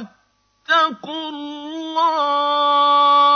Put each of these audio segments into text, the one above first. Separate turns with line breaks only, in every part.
واتقوا الله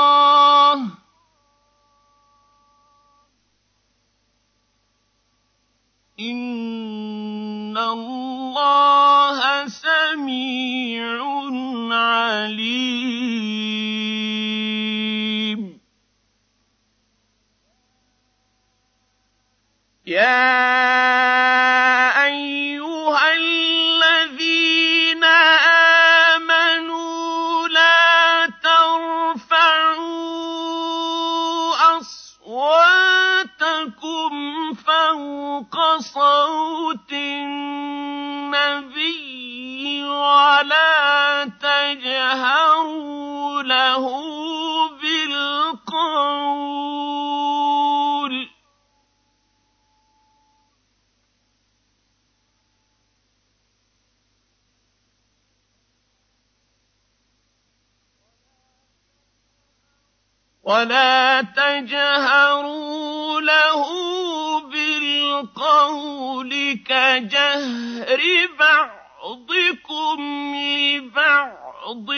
أصواتكم فوق صوت النبي ولا تجهروا له ولا تجهروا له بالقول كجهر بعضكم لبعض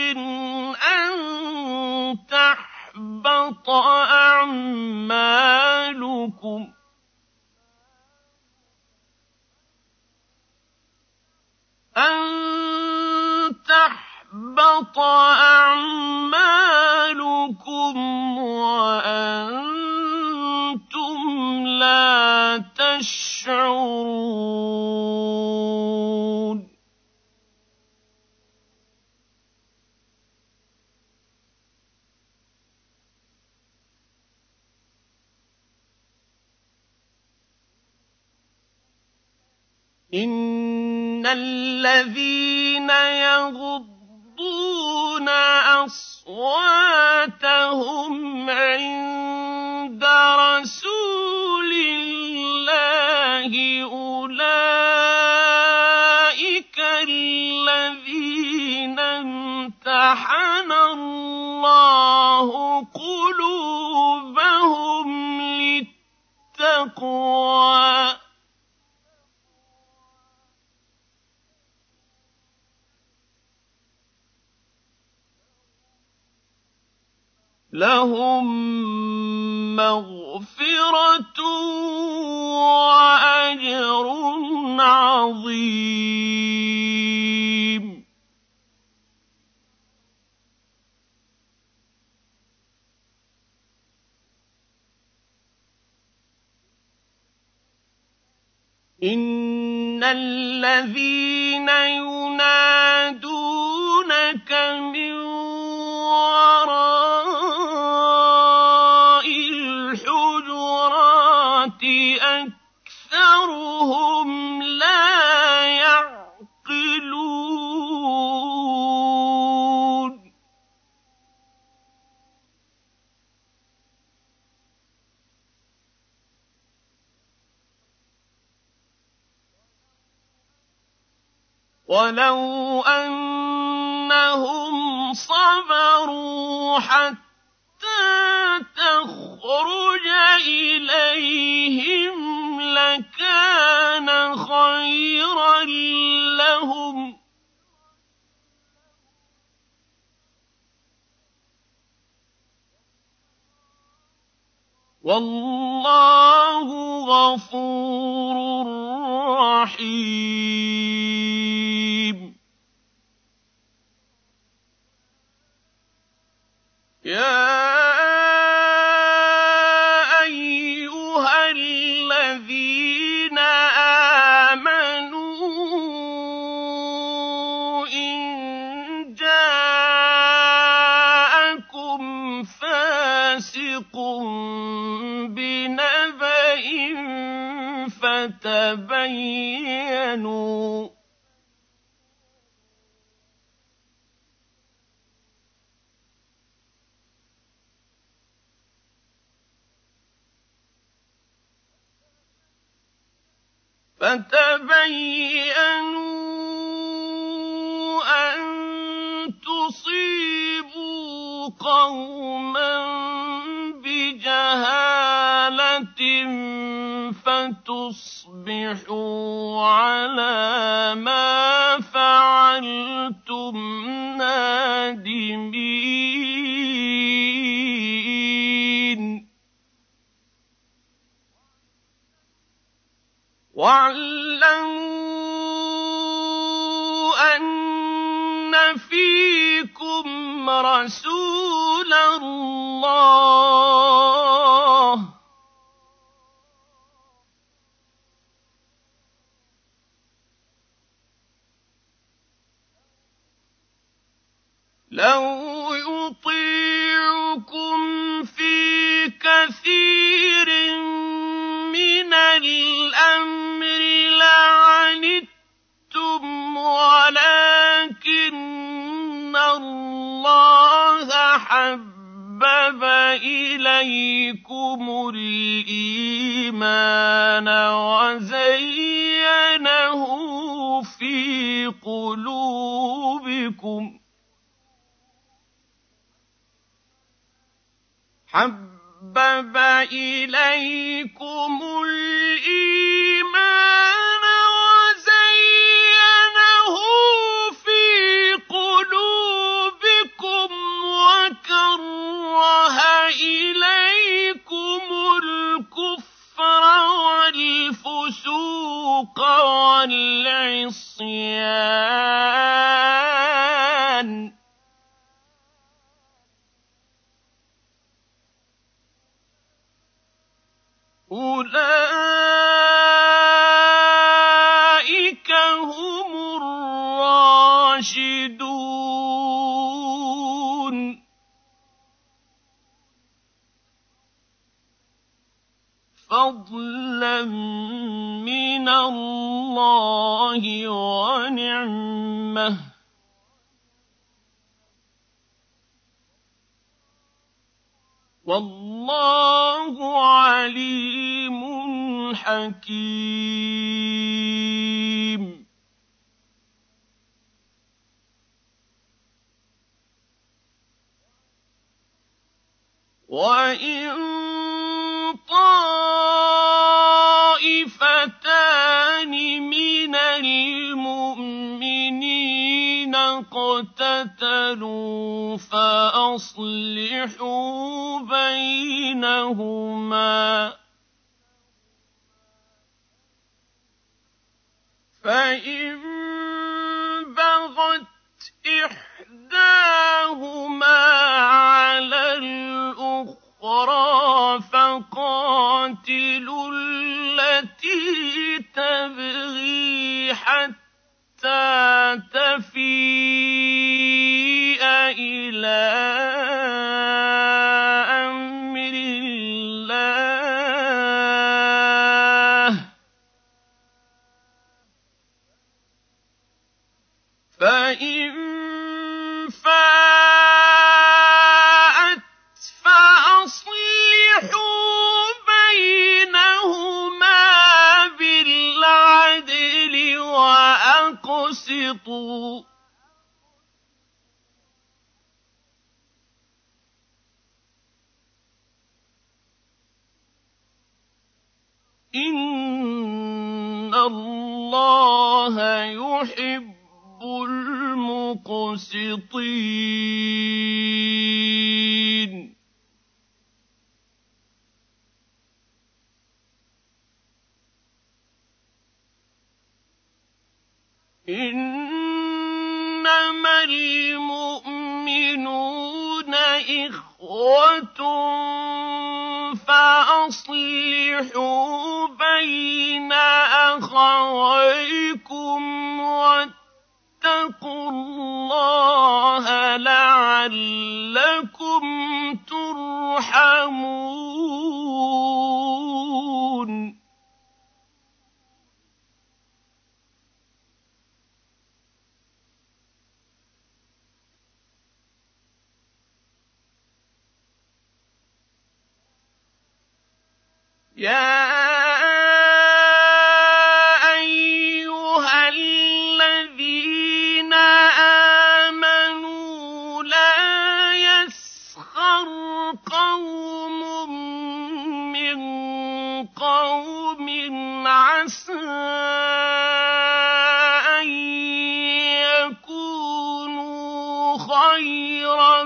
أن تحبط أعمالكم أن أَحْبَطَ أَعْمَالُكُمْ وَأَنتُمْ لَا تَشْعُرُونَ إِنَّ الَّذِينَ يَغُضُّونَ أصواتهم عند لهم مغفرة وأجر عظيم إن الذين ينادونك من أَكْثَرُهُمْ لَا يَعْقِلُونَ وَلَوْ أَنَّهُمْ صَبَرُوا حَتَّىٰ تَخْرُجَ إِلَيْهِمْ والله غفور رحيم يا بنبأ فتبينوا فتبينوا أن تصيبوا قوما بجهالة فتصبحوا على ما فعلتم نادمين واعلموا أن فيكم رسول الله عليكم الإيمان وزينه في قلوبكم حبب إليكم الإيمان فضلا من الله ونعمه والله عليم حكيم وإن طائفتان من المؤمنين اقتتلوا فأصلحوا بينهما فإن بغت إحداهما على الأخرى الأخرى فقاتلوا التي تبغي حتى تفيء إلى مقسطين إنما المؤمنون إخوة فأصلحوا بين أخويكم وت واتقوا الله لعلكم ترحمون يا خيرا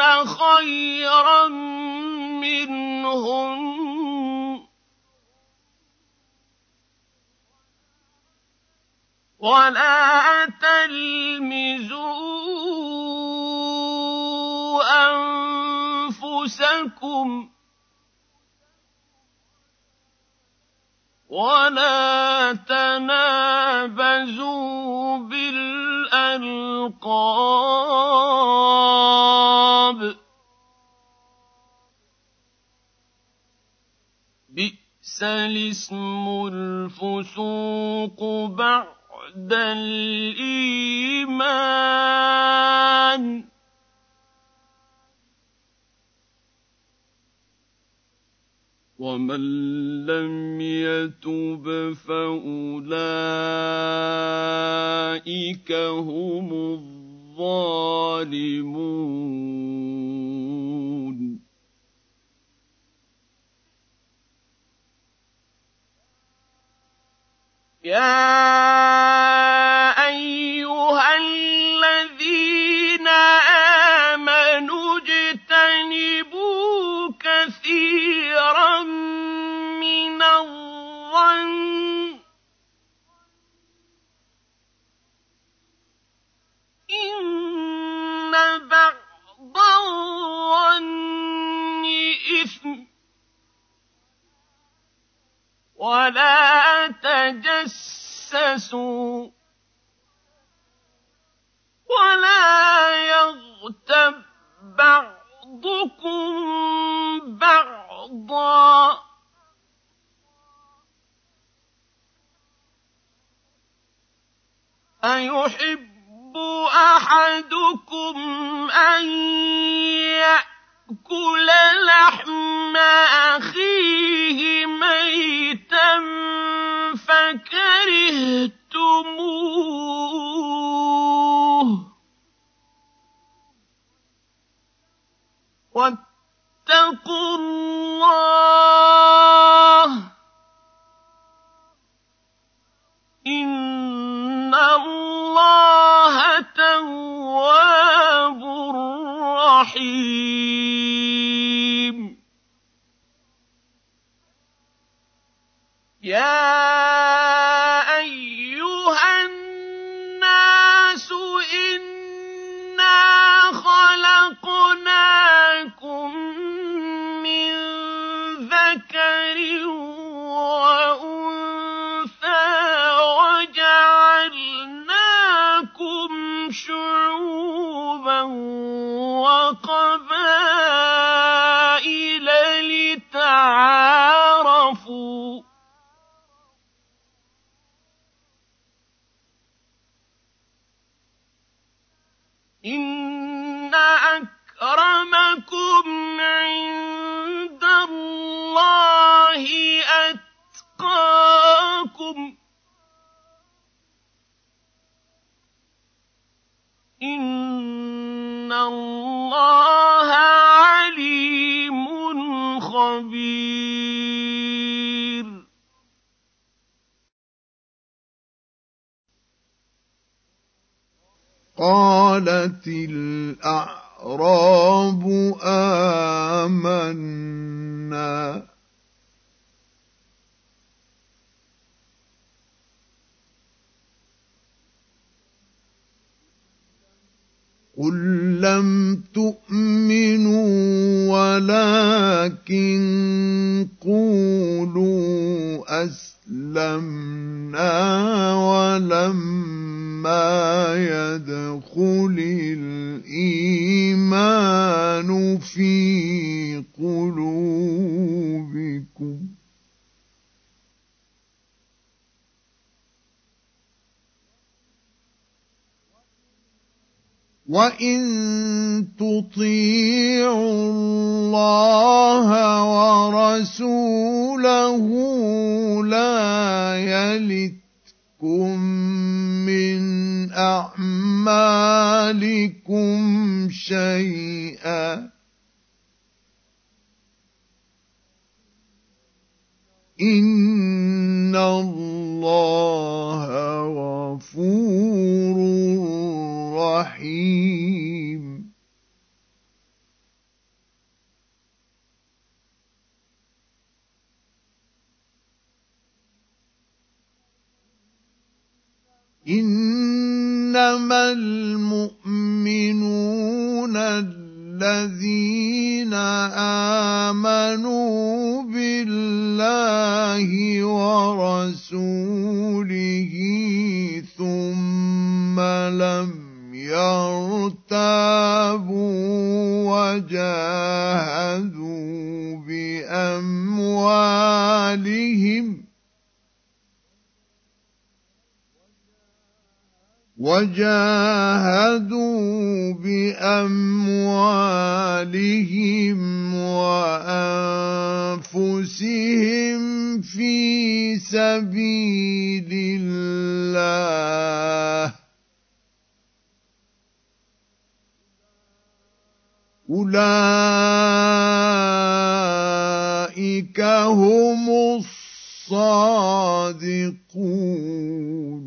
خيرا منهم ولا تلمزوا أنفسكم ولا تنابزوا بالألقاب بئس الاسم الفسوق بعد الايمان ومن لم يتب فاولئك هم الظالمون يَا تجسسوا ولا يغتب بعضكم بعضا أيحب أحدكم أن يأكل لحم أخيه ميتا كرهتموه وَاتَّقُوا اللَّهَ إِنَّ اللَّهَ تَوَّابٌ رَّحِيمٌ يَا إنكم عند الله أتقاكم إن الله عليم خبير
قالت الأعراب الأعراب آمنا قل لم تؤمنوا ولكن قولوا أسلمنا ولما ما يدخل الإيمان في قلوبكم وإن تطيعوا الله ورسوله لا يلتكم أعمالكم شيئا إن الله غفور رحيم إنما المؤمنون الذين آمنوا بالله ورسوله ثم لم يرتابوا وجاهدوا بأموالهم وجاهدوا باموالهم وانفسهم في سبيل الله اولئك هم الصادقون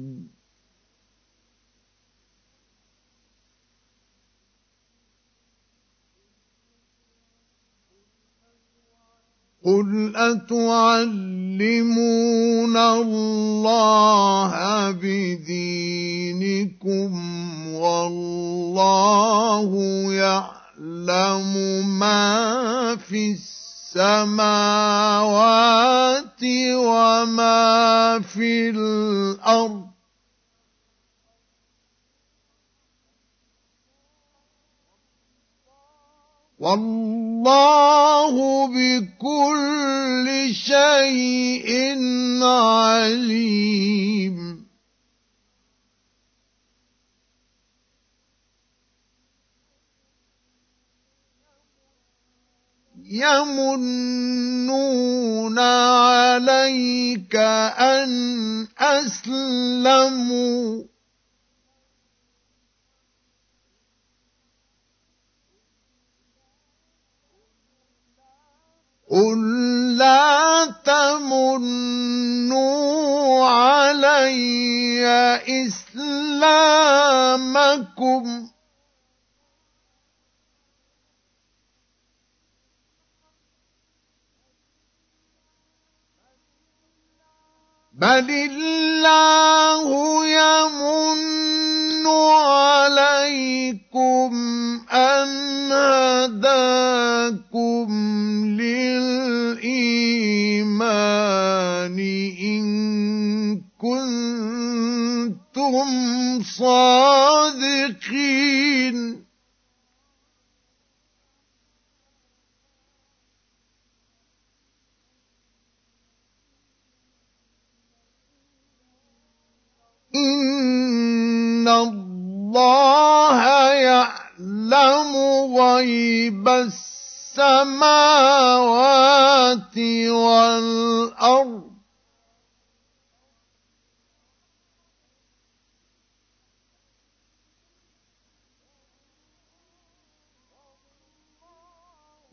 قل اتعلمون الله بدينكم والله يعلم ما في السماوات وما في الارض والله بكل شيء عليم يمنون عليك ان اسلموا قل لا تمنوا علي إسلامكم بل الله يمن عليكم أن هداكم الصادقين إن الله يعلم غيب السماوات والأرض